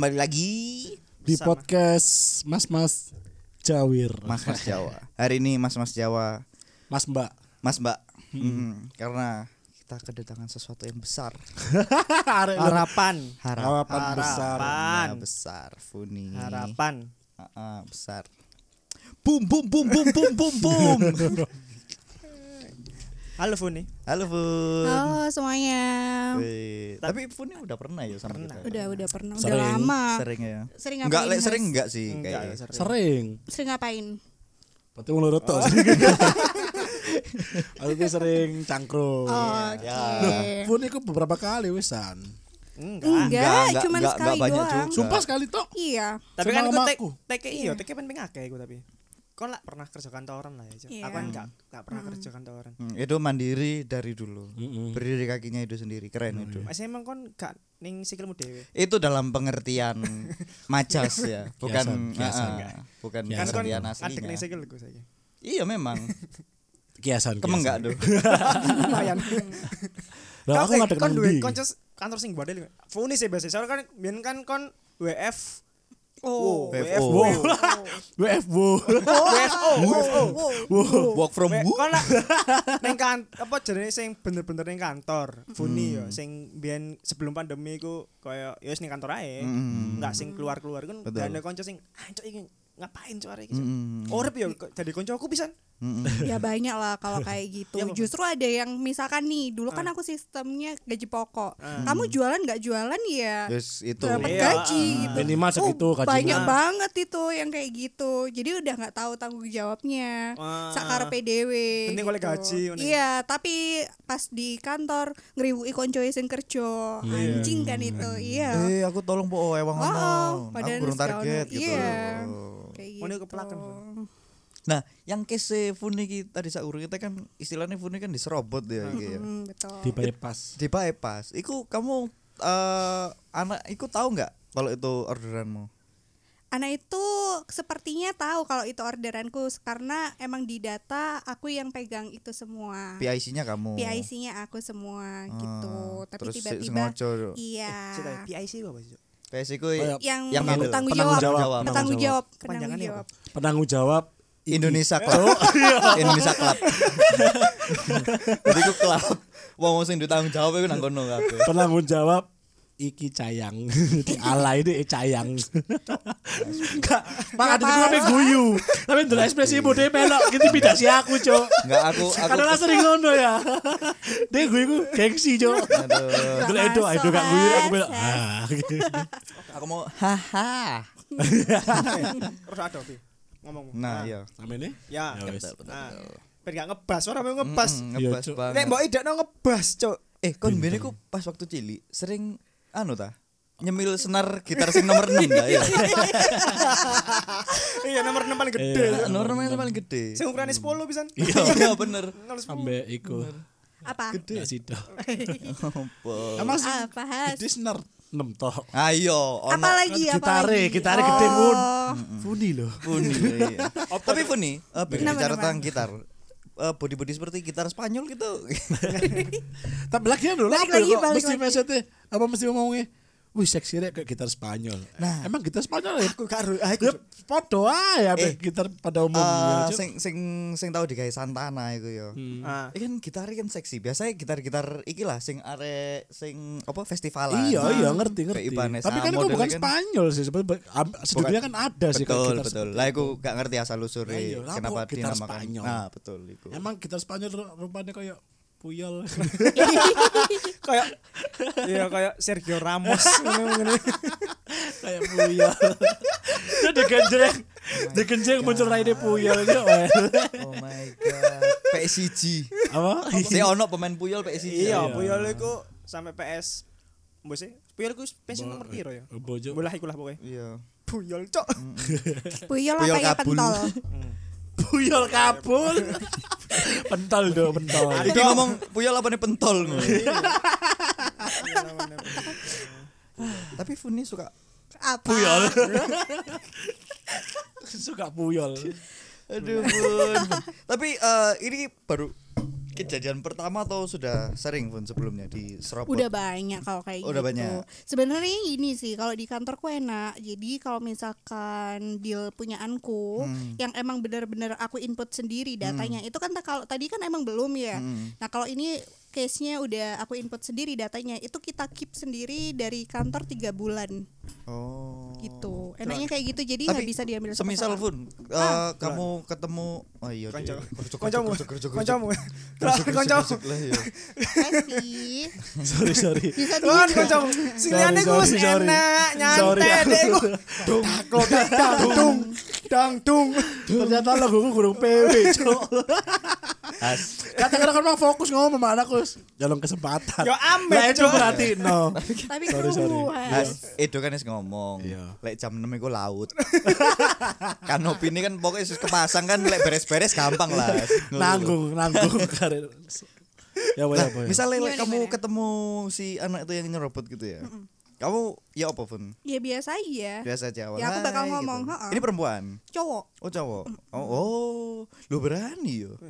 kembali lagi di Sama. podcast Mas Mas Jawir. Mas Mas Jawa. Hari ini Mas Mas Jawa, Mas Mbak. Mas Mbak. Mm, karena kita kedatangan sesuatu yang besar. Harapan. Harapan Harap- besar. Harapan. Ya, besar Funi. Harapan. Ah, ah, besar. Boom boom boom boom boom boom boom. Halo Funi. Halo Fun. Halo semuanya. Wih, Tapi Funi udah pernah ya sama Pernah. kita? Udah udah pernah, Sering. udah lama. Sering ya. Sering Enggak, ngapain? le- sering enggak sih Enggak, kayaknya. sering. Sering. Sering ngapain? Berarti menurut tos. Aku tuh sering cangkruk. Oh, Oke. Ya. Pun itu beberapa kali wisan. Enggak. Enggak, enggak, cuma enggak, sekali enggak banyak doang. juga. Sumpah sekali tok. Iya. Tapi Sama kan aku tek tek iya, tek pengen akeh aku tapi. Kau lah pernah kerja kantoran lah ya. Cok. Iya. Aku kan enggak enggak pernah kerja kantoran. Hmm, itu mandiri dari dulu. Mm-mm. Berdiri kakinya itu sendiri, keren itu. Masih emang kon gak ning sikilmu dhewe. Itu dalam pengertian majas ya, bukan Kiasan, kiasan. ah, bukan Kiasan. Kan kon pengertian ning aslinya. sikilku saiki. Iya memang. Kiasan. Kemeng enggak tuh? Lumayan. Lah aku Kau- eh, ngadek kon nang ndi? kantor sing bodel. Funi sih biasa. Soalnya kan biyen kan kon WF Oh. WFO. WFO. WFO. WFO. Work from home. Kon ning kan apa jenenge sing bener-bener ning kantor. Funi Hmm. yo sing biyen sebelum pandemi iku kaya ya wis ning kantor ae. Hmm. Enggak sing keluar-keluar kan gak ada kanca sing ancuk iki ngapain arek iki. Cok?" Mm-mm. Urip yo jadi kancaku pisan. Mm-mm. Ya banyak lah kalau kayak gitu. Iya, apa? Justru ada yang misalkan nih, dulu kan Ah. aku sistemnya gaji pokok. Ah. Kamu jualan nggak jualan ya Terus itu. dapat Iya, gaji ah. gitu. Minimal segitu Oh, gajinya. banyak banget itu yang kayak gitu. Jadi udah nggak tahu tanggung jawabnya. Wah. sakar PDW. Penting oleh gaji. Iya, tapi pas di kantor ngriwuki konco sing kerja. Anjing kan itu. Iya. Eh, aku tolong po ewang Oh, ngono. Aku target gitu. Iya. Oh. Kayak gitu. Nah, yang kese Funi ki tadi sak urung kita kan istilahnya Funi kan diserobot ya ya. Hmm, betul. Di bypass. Di bypass. Iku kamu eh anak iku tahu nggak kalau itu orderanmu? Anak itu sepertinya tahu kalau itu orderanku karena emang di data aku yang pegang itu semua. PIC-nya kamu. PIC-nya aku semua Ah, gitu. Tapi terus tiba-tiba iya. Cita PIC apa sih? PIC ku. Yang Yang yang itu, bertanggung penanggung jawab. jawab, Bertanggung jawab. Penanggung jawab. Penanggung jawab Indonesia Club. Indonesia Club. Jadi ku club. Wong sing ditanggung jawab iku nang kono kabeh. penanggung jawab iki cayang di ala ini cayang Enggak, mak ada itu tapi guyu tapi dulu ekspresi ibu dia melok gitu beda si aku cok Enggak aku aku karena sering ngono ya dia guyu ku gengsi cok aduh. dulu Nggak itu itu gak guyu aku Has. ah gitu Aku mau haha. Terus ada Pi. Ngomong. Nah, iya. sama ini Ya. Ya wis. Nah, ben gak ngebas, ora mau ngebas. Mm, Iya, ngebas Cuk. banget. Nek mbok idakno ngebas, Cok. Eh, kon biyen iku pas waktu cilik sering anu ta? Nyemil senar gitar sing nomor 6 ta ya. Iya, nomor 6 paling gede. Iya. Nomor 6 yang paling gede. Sing ukurannya 10 pisan. Iya, iya bener. sampai iku Apa? gak sido Apa? Apa gede senar enam toh Ayo, ono Apalagi apa gitare gitare gede pun Oh. Funi loh Funi. iya. Tapi Funi, eh, Kenapa, bicara tentang gitar. eh, body-body seperti gitar Spanyol gitu. tapi lagi lah Balik lagi, mesti lagi. maksudnya apa mesti ngomongnya Wih seksi rek kayak gitar Spanyol. Nah. emang gitar Spanyol ya? Aku gak ero, aku Ya podo aja Eh, eh, gitar pada umumnya. Eh, Cuk. sing sing sing tau digawe Santana iku ya. Hmm. Ah. Iki kan gitar kan seksi. Biasanya gitar-gitar iki lah sing arek sing apa festivalan. Iya Nah, iya ngerti ngerti. Tapi kan itu bukan kan. Spanyol sih sedunia kan ada sih kayak Betul, gitar betul. Lah aku gak ngerti asal usure iya, lah kenapa gitar dinamakan. Spanyol? Nah, betul iku. Emang gitar Spanyol ru- rupanya kayak puyol. kayak iya kayak Sergio Ramos kayak puyol. Itu digenjreng, digenjreng muncul raine puyol gitu. Oh my god. PSG. Apa? Si ono pemain Puyol PSG. Iya, Puyol iku sampai PS Mbok sih, Puyol iku pensiun nomor piro ya? Bojo. Bolah iku lah pokoknya. Iya. Puyol, Cok. Puyol apa ya pentol? Puyol kabul. pentol do, pentol. Iki ngomong Puyol apa nih pentol. Tapi Funi suka Apa? Puyol. Suka puyol. Aduh, Bun. Tapi eh, ini baru kejadian pertama atau sudah sering pun sebelumnya di serobot? Udah banyak kalau kayak Udah gitu. banyak. Sebenarnya ini sih kalau di kantorku enak. Jadi kalau misalkan deal punyaanku Hmm. yang emang benar-benar aku input sendiri datanya. Itu kan kalau tadi kan emang belum ya. Hmm. Nah, kalau ini case-nya udah aku input sendiri datanya. Itu kita keep sendiri dari kantor tiga bulan Oh. gitu. Enaknya kayak gitu. Jadi nggak bisa diambil Semisal pun eh, kamu ketemu oh iya Kancamu. Kancamu. Kancamu. sorry sorry Bisa Kan kancamu. Wis sorry, sorry. enak, nyantai deh ku. Taklok dang dung. Dang dung. ternyata lagu gue kurang PW cok As. kata-kata kan mau fokus ngomong sama anakku jalan kesempatan Yo amet, Lah, itu berarti no Tapi Sorry, sorry. As, Edo kan wis ngomong. Iya. Lek jam 6 iku laut. Kanopi ini kan pokoknya sus kepasang kan lek beres-beres gampang lah. nanggung nanggung karir ya ya apa ya Misalnya lek Gimana, kamu ketemu si anak itu yang nyerobot gitu ya. Kamu ya apa pun? Ya biasa aja. Biasa aja. Ya, aku bakal "Hai," ngomong, gitu. Ini perempuan. Cowok. Oh cowok. Oh, oh. lu berani yo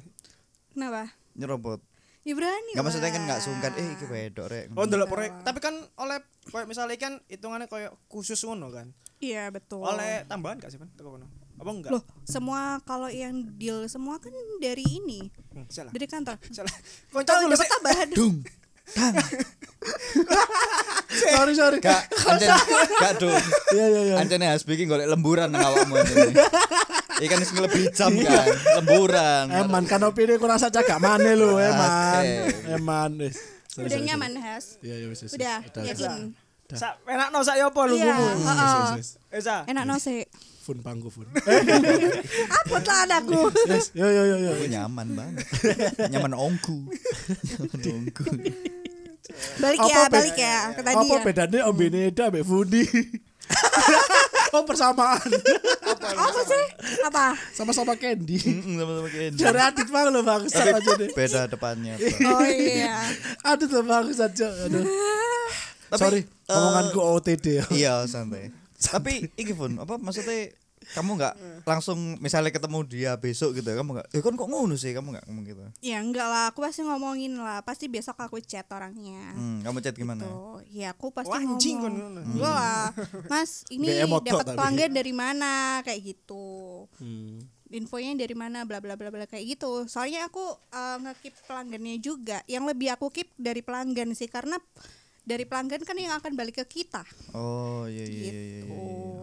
Kenapa? nyerobot. Ya berani Gak maksudnya kan nggak sungkan eh iki wedok rek. Oh, ndelok proyek. Tapi kan oleh koyo misalnya kan hitungannya koyo khusus ngono kan. Iya betul. Oleh tambahan gak sih, Pan? Teko kono. Apa enggak? Loh, semua kalau yang deal semua kan dari ini, Hmm, salah. dari kantor. Salah. Dapat sik. tambahan. Dung. sorry sorry Gak ancen gak dong. iya iya iya Ancene has bikin golek lemburan nang awakmu ini. Ikan wis lebih jam kan, lemburan. Eman kan opini ku rasa cagak mana lu eman eman wis Sorry, Udah sorry, nyaman. Has. iya iya wis wis, wis. Udah, yakin. Sak enakno sak yo apa lu Iya, heeh. Eh, Sa. Enak no sih. Fun pangku fun Apa lah anakku? yes yo yo yo yo nyaman banget. nyaman ongku. nyaman ongku. Balik ya, Apa balik ya ke tadi apa ya. bedanya Om Beneda ambek Fudi oh persamaan Apa sih? Apa? sama-sama candy Sama-sama kayak Dari adit bang lo Tapi aja deh beda depannya. Oh iya. Adit lo bangsat aja aduh Tapi, sorry eh, omonganku OTD ya Iya santai. Tapi iki pun apa maksudnya kamu nggak langsung misalnya ketemu dia besok gitu kamu nggak eh kan kok ngono sih kamu nggak ngomong gitu Ya enggak lah, aku pasti ngomongin lah. Pasti besok aku chat orangnya. hmm, kamu chat gimana Tuh, ya aku pasti Wah, anjing ngomong. kan. Enggak lah. Mas, ini dapat pelanggan dari mana kayak gitu. Hmm. Infonya dari mana bla bla bla bla kayak gitu. Soalnya aku uh, nge-keep pelanggannya juga. Yang lebih aku keep dari pelanggan sih karena dari pelanggan kan yang akan balik ke kita. oh iya iya iya, iya, iya. Gitu.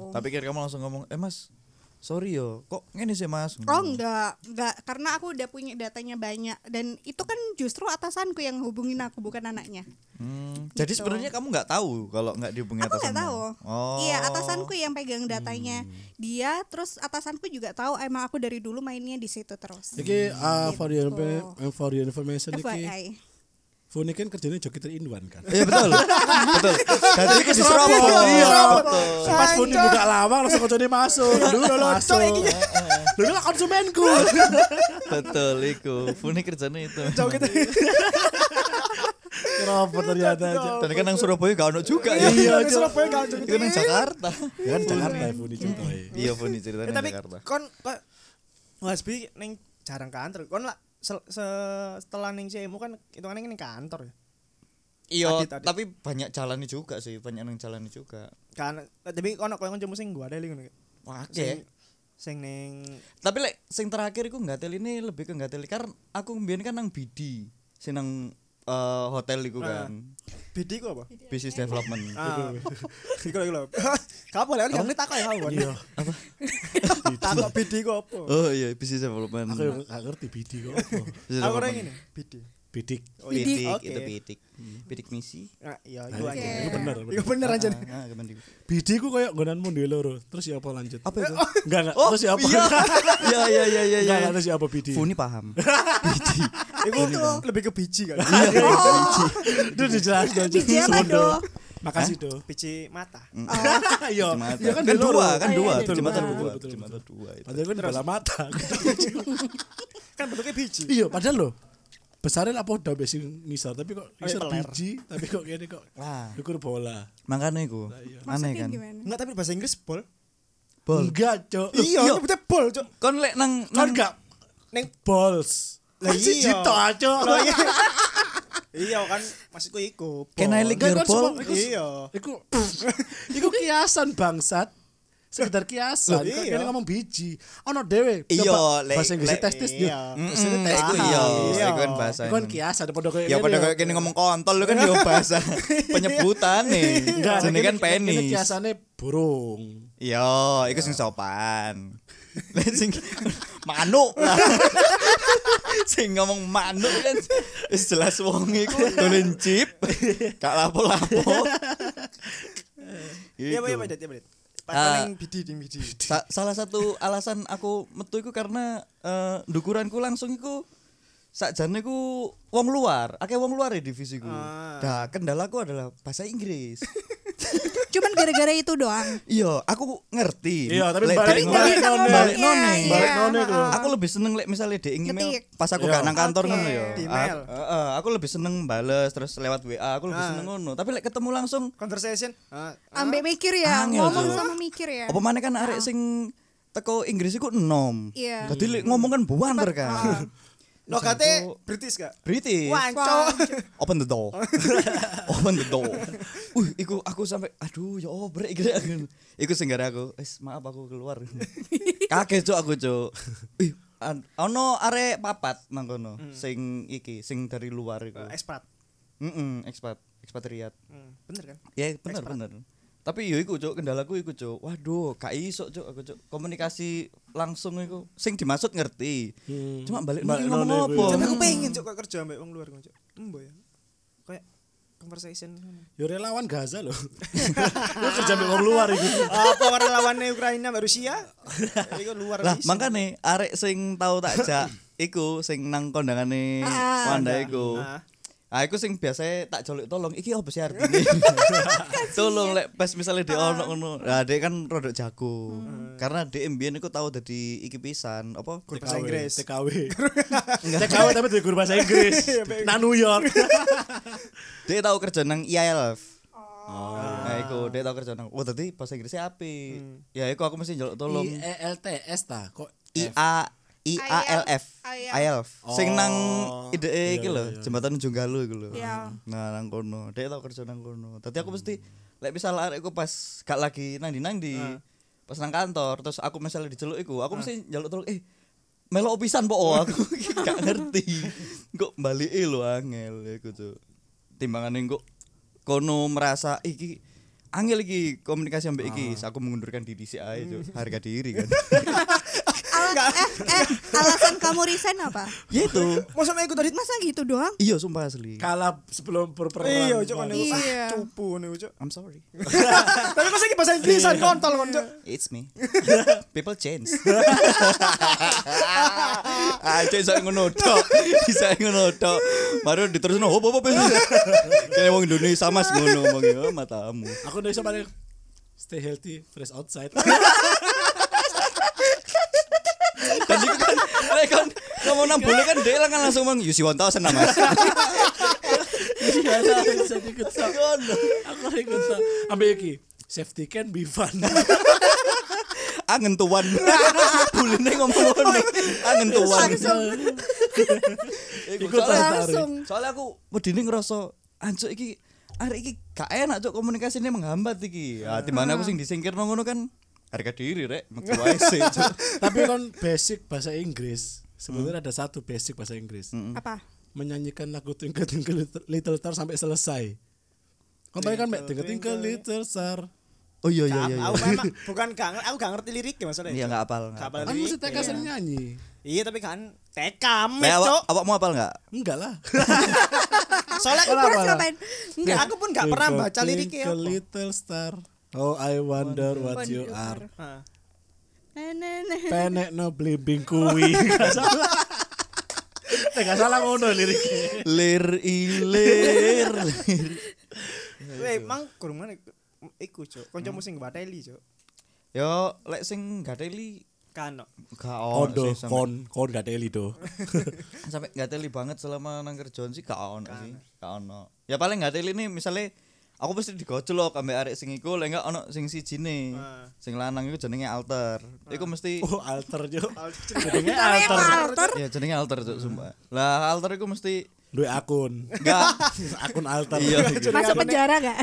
tapi kira kamu langsung ngomong eh mas sorry yo kok ngene sih mas Oh enggak, enggak karena aku udah punya datanya banyak dan itu kan justru atasanku yang hubungin aku bukan anaknya. Hmm, jadi Gitu. sebenarnya kamu nggak tahu kalau nggak dihubungi Aku nggak tahu. Oh. Iya, atasanku yang pegang datanya. Dia terus atasanku juga tahu emang aku dari dulu mainnya di situ terus. Iki uh, for your Gitu. for your information FYI. Funi kan kerjanya joki in one kan Iya betul. betul. Jadi itu di Serobot. Iya. betul. Pas Funi buka lawang langsung kocone masuk Dulu masuk Dulu lah konsumenku Betul iku. Funi kerjanya itu. Kenapa ternyata aja Dan kan nang Surabaya gak ono juga ya. Iya, Di Surabaya gak ada Itu nang Jakarta. Ya kan Jakarta ya Funi contohnya Iya Funi ceritanya nang tapi Jakarta. kon kok Wasbi ning jarang kantor. Kon lah se- se- setelah ning CMU kan hitungannya ning kantor ya. Iya, tapi banyak jalannya juga sih, banyak nang jalannya juga. Kan tapi kono koyo kancamu sing gua ada ngono. Wah, Sing sing ning Tapi lek sing terakhir iku ngatel ini lebih ke ngatel karena aku mbiyen kan nang BD, sing nang eh, hotel iku kan. BD ku apa? Business development. Ah. Iku iku lho. Kamu boleh kan ngerti takok ya kamu. Iya Takok BD ku apa? Oh iya, business development. Aku gak ngerti BD kok apa Aku ora ngene, BD. Bidik Oh, iya. Bidik, Oke. itu bidik. Bidik misi. Nah, iya Nah, iku itu- aja. Itu bener Iku bener aja. Ah, ah, iku? BD ku kayak nggonanmu di loro Terus ya apa lanjut Apa itu? Enggak enggak Oh, Terus ya apa iya. Iya iya iya iya. Enggak iya. enggak terus ya apa BD Funi paham. BD. Iku lebih ke biji kan. Itu dijelasin aja Biji apa, Semondo. Do? Makasih do Biji mata. Iya Jembatan. Iya kan, di loro. dua, kan Oh, iya, dua, ada jembatan dua. jembatan dua itu. Padahal kan bola mata Kan bentuknya biji. Iya padahal loh Besarnya apa udah besi ngisor Tapi kok iya, ngisor biji Tapi kok gini kok Wah, Ukur bola makanya iku. iya. Aneh kan. Enggak tapi bahasa Inggris bol. Bol. Enggak cok Iya, nyebutnya bol, Cok. Kon lek nang Kan nang enggak Ning Balls Lah Masih iya. Cito aja. Lah iya. Iya kan maksudku iku. Can I lick your kan ball? Iya. Iku iku kiasan bangsat. Sekedar kiasan. Loh, iya. kene ngomong biji. Ono dhewe. Iya, Coba lek- bahasa Inggris lek- testis yo. iya. Testis. iku iya, Iya. iku kan bahasa. Iku kan kiasan padha koyo Ya ngene pada yo. kayak gini ngomong kontol lu kan yo bahasa penyebutan nih. Enggak, Jenenge kan Ini penis. kiasane burung. Iya, iku sing sopan. Lah sing manuk lah. sing ngomong manuk kan wis jelas wong iku dolen chip. Gak lapo-lapo. Iya, iya, iya, iya. Ah. Paling bidi ding bidi. Sa- salah satu alasan aku metu iku karena eh, dukuranku langsung iku sakjane iku wong luar, akeh wong luar ya divisiku. Ah. Nah, kendalaku adalah bahasa Inggris. Cuman gara-gara itu doang. iya, aku ngerti. Iya, tapi balik- dek Tapi ngomong- nggak bisa none. ngomong. balik Iya, none. iya, Balik none ha-ha. tuh. Aku lebih seneng lek misalnya di email pas aku Iya. gak nang kantor Oke. ngono ya. Di email. Heeh, aku lebih seneng bales terus lewat WA, aku lebih Ah. seneng ngono. Tapi lek ketemu langsung Conversation. Ah, ah. Ambek mikir ya, ngomong sama mikir ya. apa mana kan arek sing teko Inggris iku enom. Iya. Dadi lek ngomong kan buanter kan. Lo kate British gak? British. Cok. Open the door. Open the door. Uh, iku aku sampai aduh ya oh brek gitu. Iku sing aku. Wis maaf aku keluar. Kaget cuk aku cuk. Ih, ono arek papat nang kono sing iki sing dari luar iku. Eh, Expat. Heeh, expat, expatriat. Hmm, Bener kan? Ya bener bener. Tapi yo iku cuk kendalaku iku cuk. Waduh, gak iso cuk aku cuk. Komunikasi langsung iku sing dimaksud ngerti. Hmm. Cuma balik Balik ngomong apa? Tapi aku pengen cok kok kerja ambek wong luar cok. Embo ya. Kayak conversation. Yo relawan Gaza loh. Lu kerja mbek wong luar iku. Apa warna lawannya Ukraina sama Rusia? Iku luar Lah, makane arek sing tau tak jak iku sing nang kondangane Ah. Wanda iku. Ah. Ah, iku sing biasa tak joluk tolong. Iki apa sih artine? tolong lek pas misalnya dia ono ngono. Lah, dia kan rodok jago. Karena dia mbiyen iku tau dadi iki pisan apa? Guru bahasa Inggris. TKW. TKW tapi dari guru bahasa Inggris. Nang New York. Dia tau kerja nang IELF. Nah, iku dia tau kerja nang. Oh, tadi bahasa Inggrisnya api. Ya, iku aku mesti joluk tolong. I E L T S ta kok I A I A L F. IELF. Sing nang Oh. ide iki lho jembatan Ujung Galuh iku lho. Iya. nah nang kono. Dek tau kerja nang kono. Dadi aku mesti lek misal arekku pas gak lagi nang di nang di pas nang kantor terus aku misalnya diceluk iku aku mesti njaluk tolong eh melok pisan po aku gak ngerti. Kok balik lho angel iku tuh timbangane kok kono merasa iki angel iki komunikasi ambek iki. Aku mengundurkan diri sih ae Cuk. harga diri kan Ala- eh, eh, alasan kamu resign apa? ya itu Masa aku tadi Masa gitu doang? iya sumpah asli kalah sebelum berperang. Iya, cok kan Iya. ah, cupu nih cok. I'm sorry Tapi masa iki bahasa Inggrisan kontol kon cok. It's me. People change. ah, cek saya ngono tok. Bisa ngono tok. Baru diterusno hop hop hop. Kayak wong Indonesia Mas ngono ngomong ya matamu. Aku udah paling stay healthy, fresh outside. Lek kan ngomong nang boleh kan dia kan langsung ngomong you see 1000 nah Mas. Iya lah, bisa ikut sa. Aku ikut sa. Ambil iki. Safety can be fun. Angen tuan. Buline ngomong ngono. Angen tuan. Iku Ikut soalnya- Langsung. Soalnya aku wedine ngerasa anjuk iki arek iki gak enak cuk komunikasinya menghambat iki. Ya timane aku sing disingkirno ngono kan harga diri rek cuk. Tapi kan basic bahasa Inggris. Sebenarnya ada satu basic bahasa Inggris. Apa? Menyanyikan lagu Twinkle Twinkle Little- Little Star sampai selesai. Kau tahu kan, Mbak? Twinkle Twinkle Little Star. Oh iya iya iya. Aku memang bukan gak aku gak ngerti liriknya maksudnya. Iya enggak apal. Gak apal Kan mesti. TK sering nyanyi. Iya tapi kan TK met awak cok. awak mau apal enggak? Enggak lah. Soalnya aku lah? ngapain? Enggak, aku pun gak pernah baca liriknya. Little Star. Oh, I wonder what you are. Nah. Penek no blimbing kuwi. Enggak salah. Salah ngono liriknya. Lir ilir. Weh, mang kurang mana iku cok. Kancamu sing bateli cok. Yo lek sing gateli Kano. gak ono sih kon, kon gak teli do. sampai gateli banget selama nang kerjaan sih gak ono sih. Gak ono. Ya paling gateli nih misalnya aku mesti digojlok ambek arek sing iku lek enggak ono sing sijine. Ah. Sing lanang iku jenenge alter. Iku mesti Oh, alter jo. Jenenge alter. alter. ya jenenge alter cuk sumpah. Lah alter iku mesti Duwe akun. enggak akun alter. iya. Masuk penjara gak?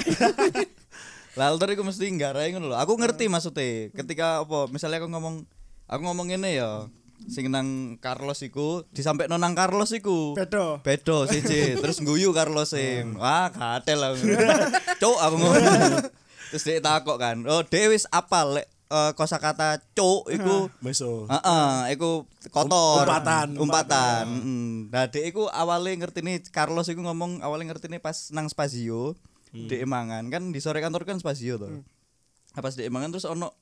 Lah alter iku mesti nggarai ngono lho. Aku ngerti maksudnya. Ketika apa misalnya aku ngomong aku ngomong ngene ya. Sing nang Carlos iku disampaikan nang Carlos iku. Bedo. Bedo siji, terus guyu Carlos sing. Wah, gatel lah. Cuk aku ngomong. Terus dia takok kan. Oh, Dewi wis apal lek eh, kosakata cuk iku Meso. Heeh, iku kotor. Umpatan. Umpatan. Heeh. Nah, dek iku awale ngertine Carlos iku ngomong awale ngertine pas nang Spazio. Dek mangan kan di sore kantor kan Spazio to. Nah, pas dek mangan terus ono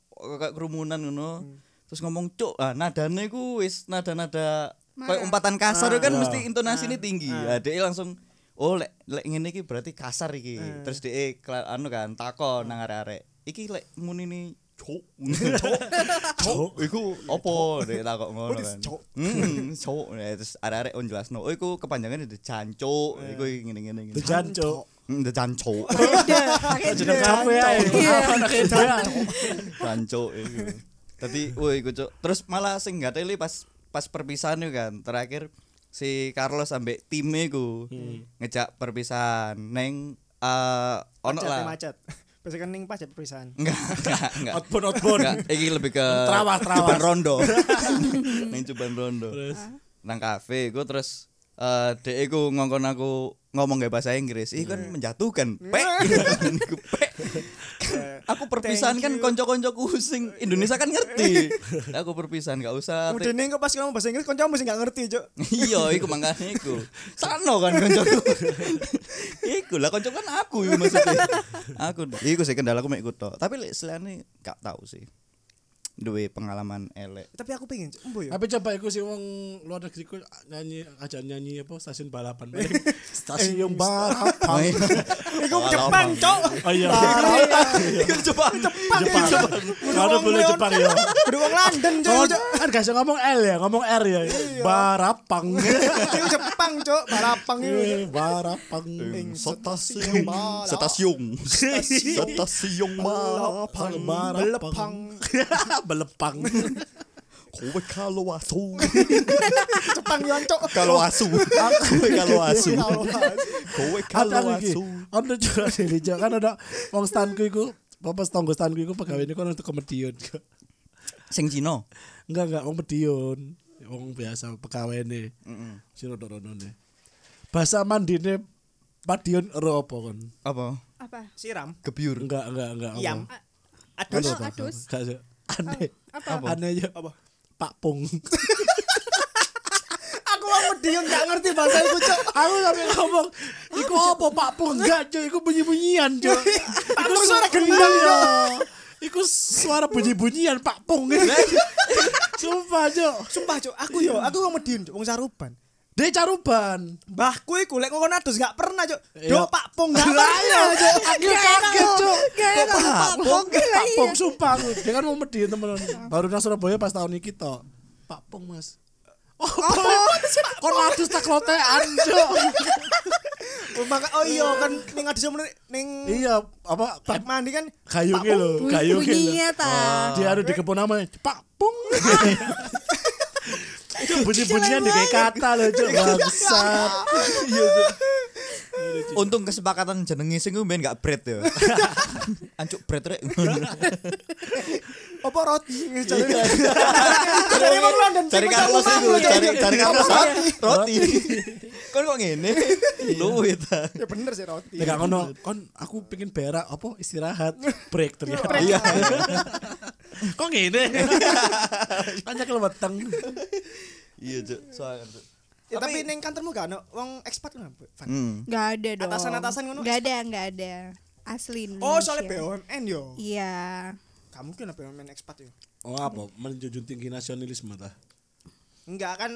kerumunan ngono. Terus ngomong cuk, ah nadane iku wis nada-nada kayak umpatan kasar kan mesti intonasinya tinggi. Ya dek langsung Oh lek lek ngene iki berarti kasar iki. Terus dhek kela- anu kan takon nang arek-arek. Iki lek muni ni cuk. Cuk. Cuk iku opo dhek takok ngono kan. Cuk. Hmm, cuk. Nah, Terus arek-arek on jelasno. Oh iku kepanjangannya de jancuk. Iku ngene-ngene janco. Hmm, de jancuk. Pakai Jeneng kafe ae. Jancuk iku. Tadi woi cuk. Terus malah sing gateli pas pas perpisahan itu kan. Terakhir si Carlos sampai timnya iku ngejak perpisahan neng eh ono Macet, lah. macet. Biasa kan ning pajak perpisahan. Enggak, enggak, enggak. Outbound outbound. Enggak, iki lebih ke Trawas, trawas. Cuban Rondo. Neng Cuban Rondo. Nang kafe gue terus eh dek iku ngongkon aku ngomong gak bahasa Inggris. Ih kan menjatuhkan. Pek. Iku pek. Aku perpisahan kan konco-koncoku sing Indonesia kan ngerti. Aku perpisahan gak usah. Ning kok pas ngomong bahasa Inggris kancamu sing gak ngerti, Cuk. iya, iku makanya iku. Sano kan koncoku. iku lah konco kan aku iku maksudnya. Aku iku sih kendalaku mek ikut tok. Tapi lek selane gak tahu sih. Duwe pengalaman elek. Tapi aku pengen. Embo ya. Tapi coba iku sih wong luar negeri ku nyanyi aja nyanyi apa stasiun balapan. stasiun balapan. Iku Jepang, Cuk. Oh iya. Iku Jepang. Jepang. Jepang. Kalau boleh Jepang ya. Kudu wong London, Cuk. kan gak usah ngomong L ya, ngomong R ya. Barapang. Iku Jepang, Cuk. Balapang iku. Eh, Barapang. Stasiun Stasiun Stasiun Barapang. Belepang. Belepang. Kowe kalau asu Jepang yo, Cuk. Kalau asu Kowe kalau asu Kowe kalau Ada asu Ono juga ini Jo. kan ada wong standku iku, apa tonggo standku iku pegawai ini kan untuk komedian. Sing Cino Enggak enggak wong medion. Wong biasa pegawai ini. Si rodo-rodo nih. Bahasa mandine Padion ero apa kon? Apa? Apa? Siram. Gebyur Enggak enggak enggak. apa? Iam. Adus. Adus. Enggak. Aneh. Apa? Aneh aja. Apa? Pak Pung. Aku wong Medion gak ngerti bahasa iku, Cuk. Aku sampe ngomong, iku apa Pak Pung? Enggak, cuy, iku bunyi-bunyian, cuy. Pak Pung suara gendang, ya. Iku suara bunyi-bunyian Pak Pung. Sumpah, cuy. Sumpah, Cuk. Aku yo, aku wong Medion, Cuk. Wong Saruban. Dia caruban. Mbahku iku lek ngomong adus gak pernah, Cuk. Iya. Do Pak Pung gak pernah, iya. Cuk. Aku kaget, Kok ada Pak Pung? Gila, Pak iya. Pung, sumpah. Dia kan mau median temen Baru nang Surabaya pas tahun ini toh. Pak Pung, Mas. Oh, kon adus tak lotean, cuy. Oh, maka oh iya kan ning adus ning Iya, apa bak mandi kan gayungnya lho, lho. bunyinya ta. Dia harus dikepung namanya Pak Pung. Itu bunyi-bunyian di kayak kata loh, cuk. Bangsat. Iya Cuk. Untung kesepakatan jenenge sing ku ben gak bread ya. Ancuk bread rek. apa roti cari cari wong London Cari Carlos itu, cari cari Carlos roti. Kon kok ngene? Luwih ta. ya bener sih roti Nek gak ngono, kon aku pengen berak apa istirahat, break ternyata. Iya. Kok ngene? Kan nyekel weteng. Iya, Cuk. Soalnya. Ya, tapi ning kantormu gak ono wong ekspat kan Van? Hmm. Gak ada dong. Atasan-atasan ngono Gak ada, gak ada. Asli oh soalnya BUMN yo Iya. Kamu kan BUMN ekspat yo Oh apa? Menjunjung tinggi nasionalisme ta. enggak kan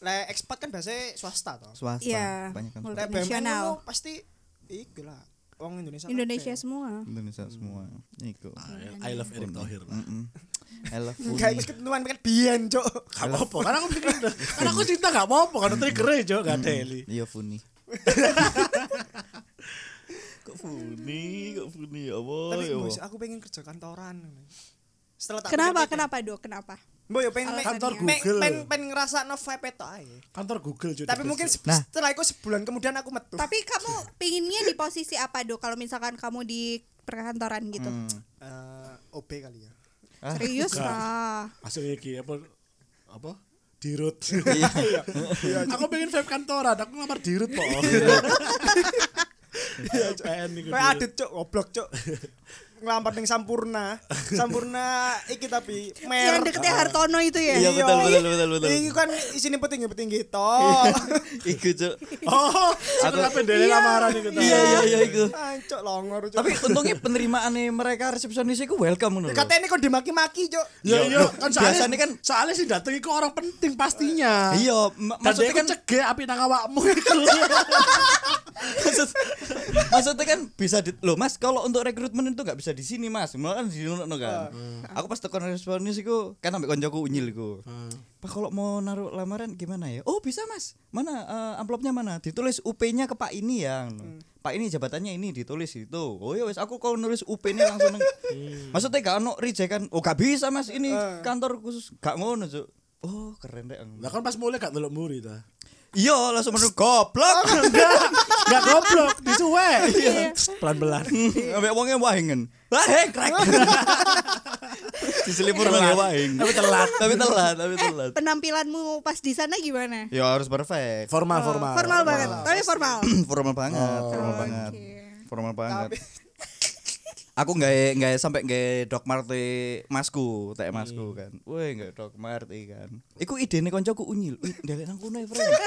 le ekspat kan biasanya swasta toh Swasta. Iya. Banyak kan le swasta. BUMN Nasional. ngono pasti iku lah wong Indonesia Indonesia kabeh. semua. Indonesia semua. Iku. I love Erick Thohir lah. I love Enggak wis ketentuan kan biyen cuk Gak apa-apa, kan aku pikir kan aku cinta gak apa-apa, kan trigger aja gak teli. Iya Funi. Funi, kok Funi ya Allah. Tapi ya bos, Allah. aku pengen kerja kantoran. Setelah tak Kenapa? pikir-pikir. Kenapa, Do? Kenapa? Mbok yo pengen Alasannya. Kantor pengen Google. pengen pengen ngrasakno vibe itu aja. Kantor Google cuy. Tapi mungkin se- Nah. setelah itu sebulan kemudian aku metu. Tapi kamu pinginnya di posisi apa, Do? Kalau misalkan kamu di perkantoran gitu. Hmm. Eh, OB kali ya. Ah. Serius lah. Asal iki apa apa? Dirut. Iya. aku pengen vape kantoran, aku ngelamar dirut kok. Iya, CN iku. Adit cuk, goblok cuk. Ngelampat ning Sampurna. Sampurna iki tapi mer. Yang deketnya Hartono itu ya? Iya, betul, betul, betul, betul. Iki kan isine petinggi petinggi to. Iku, Cuk. Oh, aku apa ndele lamaran iku. ta. Iya, iya, iya iku. Ancuk longor cuk. Tapi untungnya penerimaan mereka resepsionis itu welcome ngono lho. katanya kok dimaki-maki cuk. Ya Iya, iya, loh, kan biasanya soalnya kan- kan soalnya sih dateng iku orang penting pastinya. Iya, maksudnya kan kan cegek api nang awakmu iku. maksud, maksudnya kan bisa di, loh Mas, kalau untuk rekrutmen itu nggak bisa di sini Mas. Malah kan di sini kan. Aku pas tekan resepsionis iku kan ambek koncoku unyil iku. Pak kalau mau naruh lamaran gimana ya? Oh bisa mas. Mana eh, amplopnya mana? Ditulis UP-nya ke Pak ini ya. Pak ini jabatannya ini ditulis itu. Oh ya wes aku kalau nulis UP-nya langsung. neng- Maksudnya gak ono reject kan? Oh gak bisa mas ini kantor khusus gak ngono cuk. Oh keren deh. Lah kan pas mulai gak delok muri ta. Iya langsung menurut goblok. Enggak goblok, disuwe. Pelan-pelan. Ambek wongnya wahingen. Wahing krek. Diselipur nang wahing. Tapi telat. Tapi telat, tapi telat. Penampilanmu pas di sana gimana? Ya harus perfect. Formal, Oh, formal. formal banget. Tapi formal. formal banget, formal banget. Oke. Formal banget. Aku nggak nggak sampai nggak dok marti masku, teh masku kan. Woi nggak dok marti kan. Iku ide nih koncoku unyil. Dari nang kuno friend. Loh,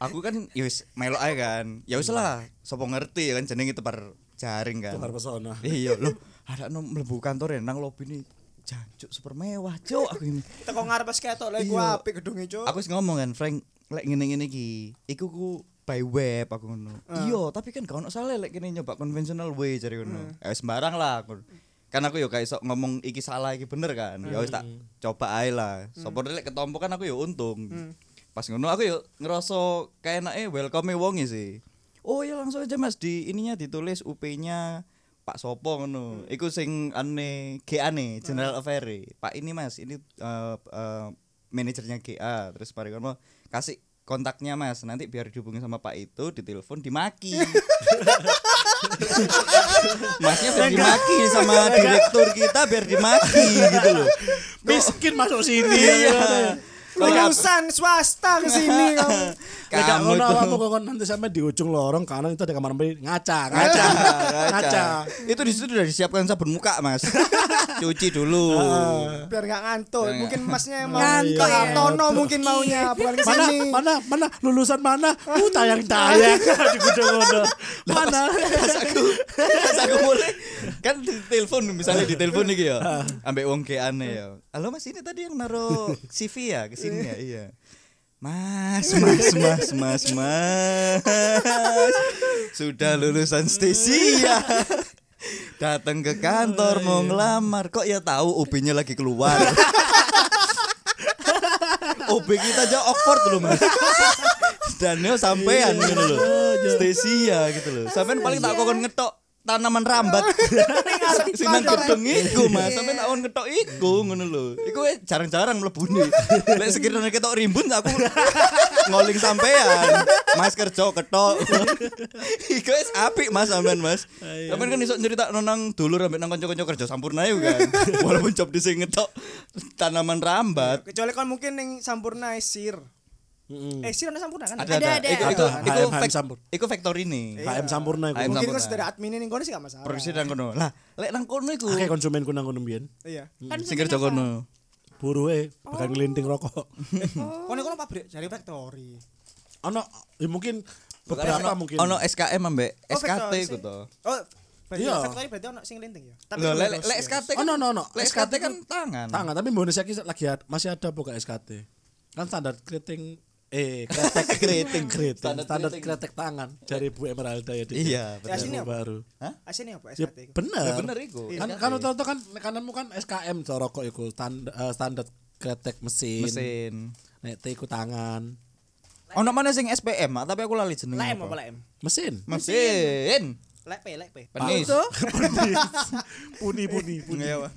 aku kan ya wis melok ae kan. Ya wis lah, sapa ngerti kan jenenge tepar jaring kan. Pesona. Iya loh, ada no mlebu kantor ya nang lobi nih. Jancuk super mewah, cuk aku ini. Teko ngarep pas ketok lek ku Iya. apik gedunge cuk. Aku wis ngomong kan, Frank, lek ngene-ngene iki, iku ku by web aku ngono. Iya, tapi kan gak ono salah lek kene nyoba konvensional way jare ngono. Ya wis sembarang lah aku. Kan aku yo kayak ngomong iki salah iki bener kan. Ya wis tak coba ae lah. Sopo lek ketompo kan aku yo untung. Pas ngono aku yo ngerasa kayak enake welcome wonge sih. Oh ya langsung aja Mas di ininya ditulis UP-nya Pak Sopo ngono. Iku sing ane GA nih, General Affair. Pak ini Mas, ini eh, eh, manajernya GA. Terus mari ngono kasih kontaknya Mas. Nanti biar dihubungi sama Pak itu, ditelepon, dimaki. Masnya biar dimaki sama direktur kita biar dimaki gitu loh. Miskin masuk sini. Iya. Lulusan swasta ke sini kamu. Kamu ngono awakmu kok nanti sampai di ujung lorong kanan itu ada kamar mandi ngaca, Ngaca, ngaca. Itu di situ udah disiapkan sabun muka, Mas. Cuci dulu. Biar gak ngantuk. Mungkin masnya emang Ngantuk ke ya. Hartono mungkin maunya bukan ke Mana, sini. mana, mana lulusan mana? Uh, tayang-tayang di gudang Mana? pas aku pas aku mulai kan di telepon misalnya di telepon nih ya ambek wong kayak aneh ya halo mas ini tadi yang naruh CV ya ke sini ya iya mas mas mas mas mas sudah lulusan stesia datang ke kantor mau ngelamar. Kok ya tahu OB-nya lagi keluar? OB kita aja Oxford loh mas. Dan yo sampean gitu loh. Stesia gitu loh. Sampean paling tak kokon ngetok tanaman rambat. Sing nang gedung iku mas. Sampean tak kokon ngetok iku ngono lho. Iku jarang-jarang mlebu nih lek sekiranya ketok rimbun aku ngoling sampean. Mas kerja ketok. Iku wis apik mas sampean mas. Sampean kan iso cerita nang dulur ambek nang kanca-kanca kerja sampurna yuk kan. Walaupun job di sing ngetok tanaman rambat. Kecuali kan mungkin ning Sampurna Esir. Esir ada Sampurna kan? ada Ada, ada, ada. Iku, iku, iku, HM fac- Sampur. iku factory nih HM Sampurna iku. Mungkin Sampurna. kok sudah ada admin ini kono sih gak masalah. produksi nang kono lah lek nang kono iku Akeh konsumenku nang kono mbiyen. Iya. Kan sing kerja kono Buru e bakal ngelinting rokok. Kono kono pabrik jari factory. Ono ya mungkin beberapa Ono- mungkin. ono SKM ambek Oh, SKT iku to Oh, Iya. factory berarti ono sing linting ya. Lho, lek lek- ya. SKT Oh, kan no, no, no. lek SKT kan tangan tangan tapi Indonesia ki lagi masih ada buka SKT. Kan standar keriting eh kretek Keriting. keriting Standar kretek tangan dari Bu Emeralda ya di Iya, betul. Aslinya apa? baru. Asine apa Ya SKT? iku? bener. Ya bener iku Kan kan itu kan kananmu kan SKM to rokok iku standar standar kretek mesin. mesin Nek T iku tangan. Ono mana sing SPM, tapi aku lali jenenge. Lem apa lem? Mesin. Mesin. Lek P. Penis. Tuh. Puni puni puni. Iya, Pak.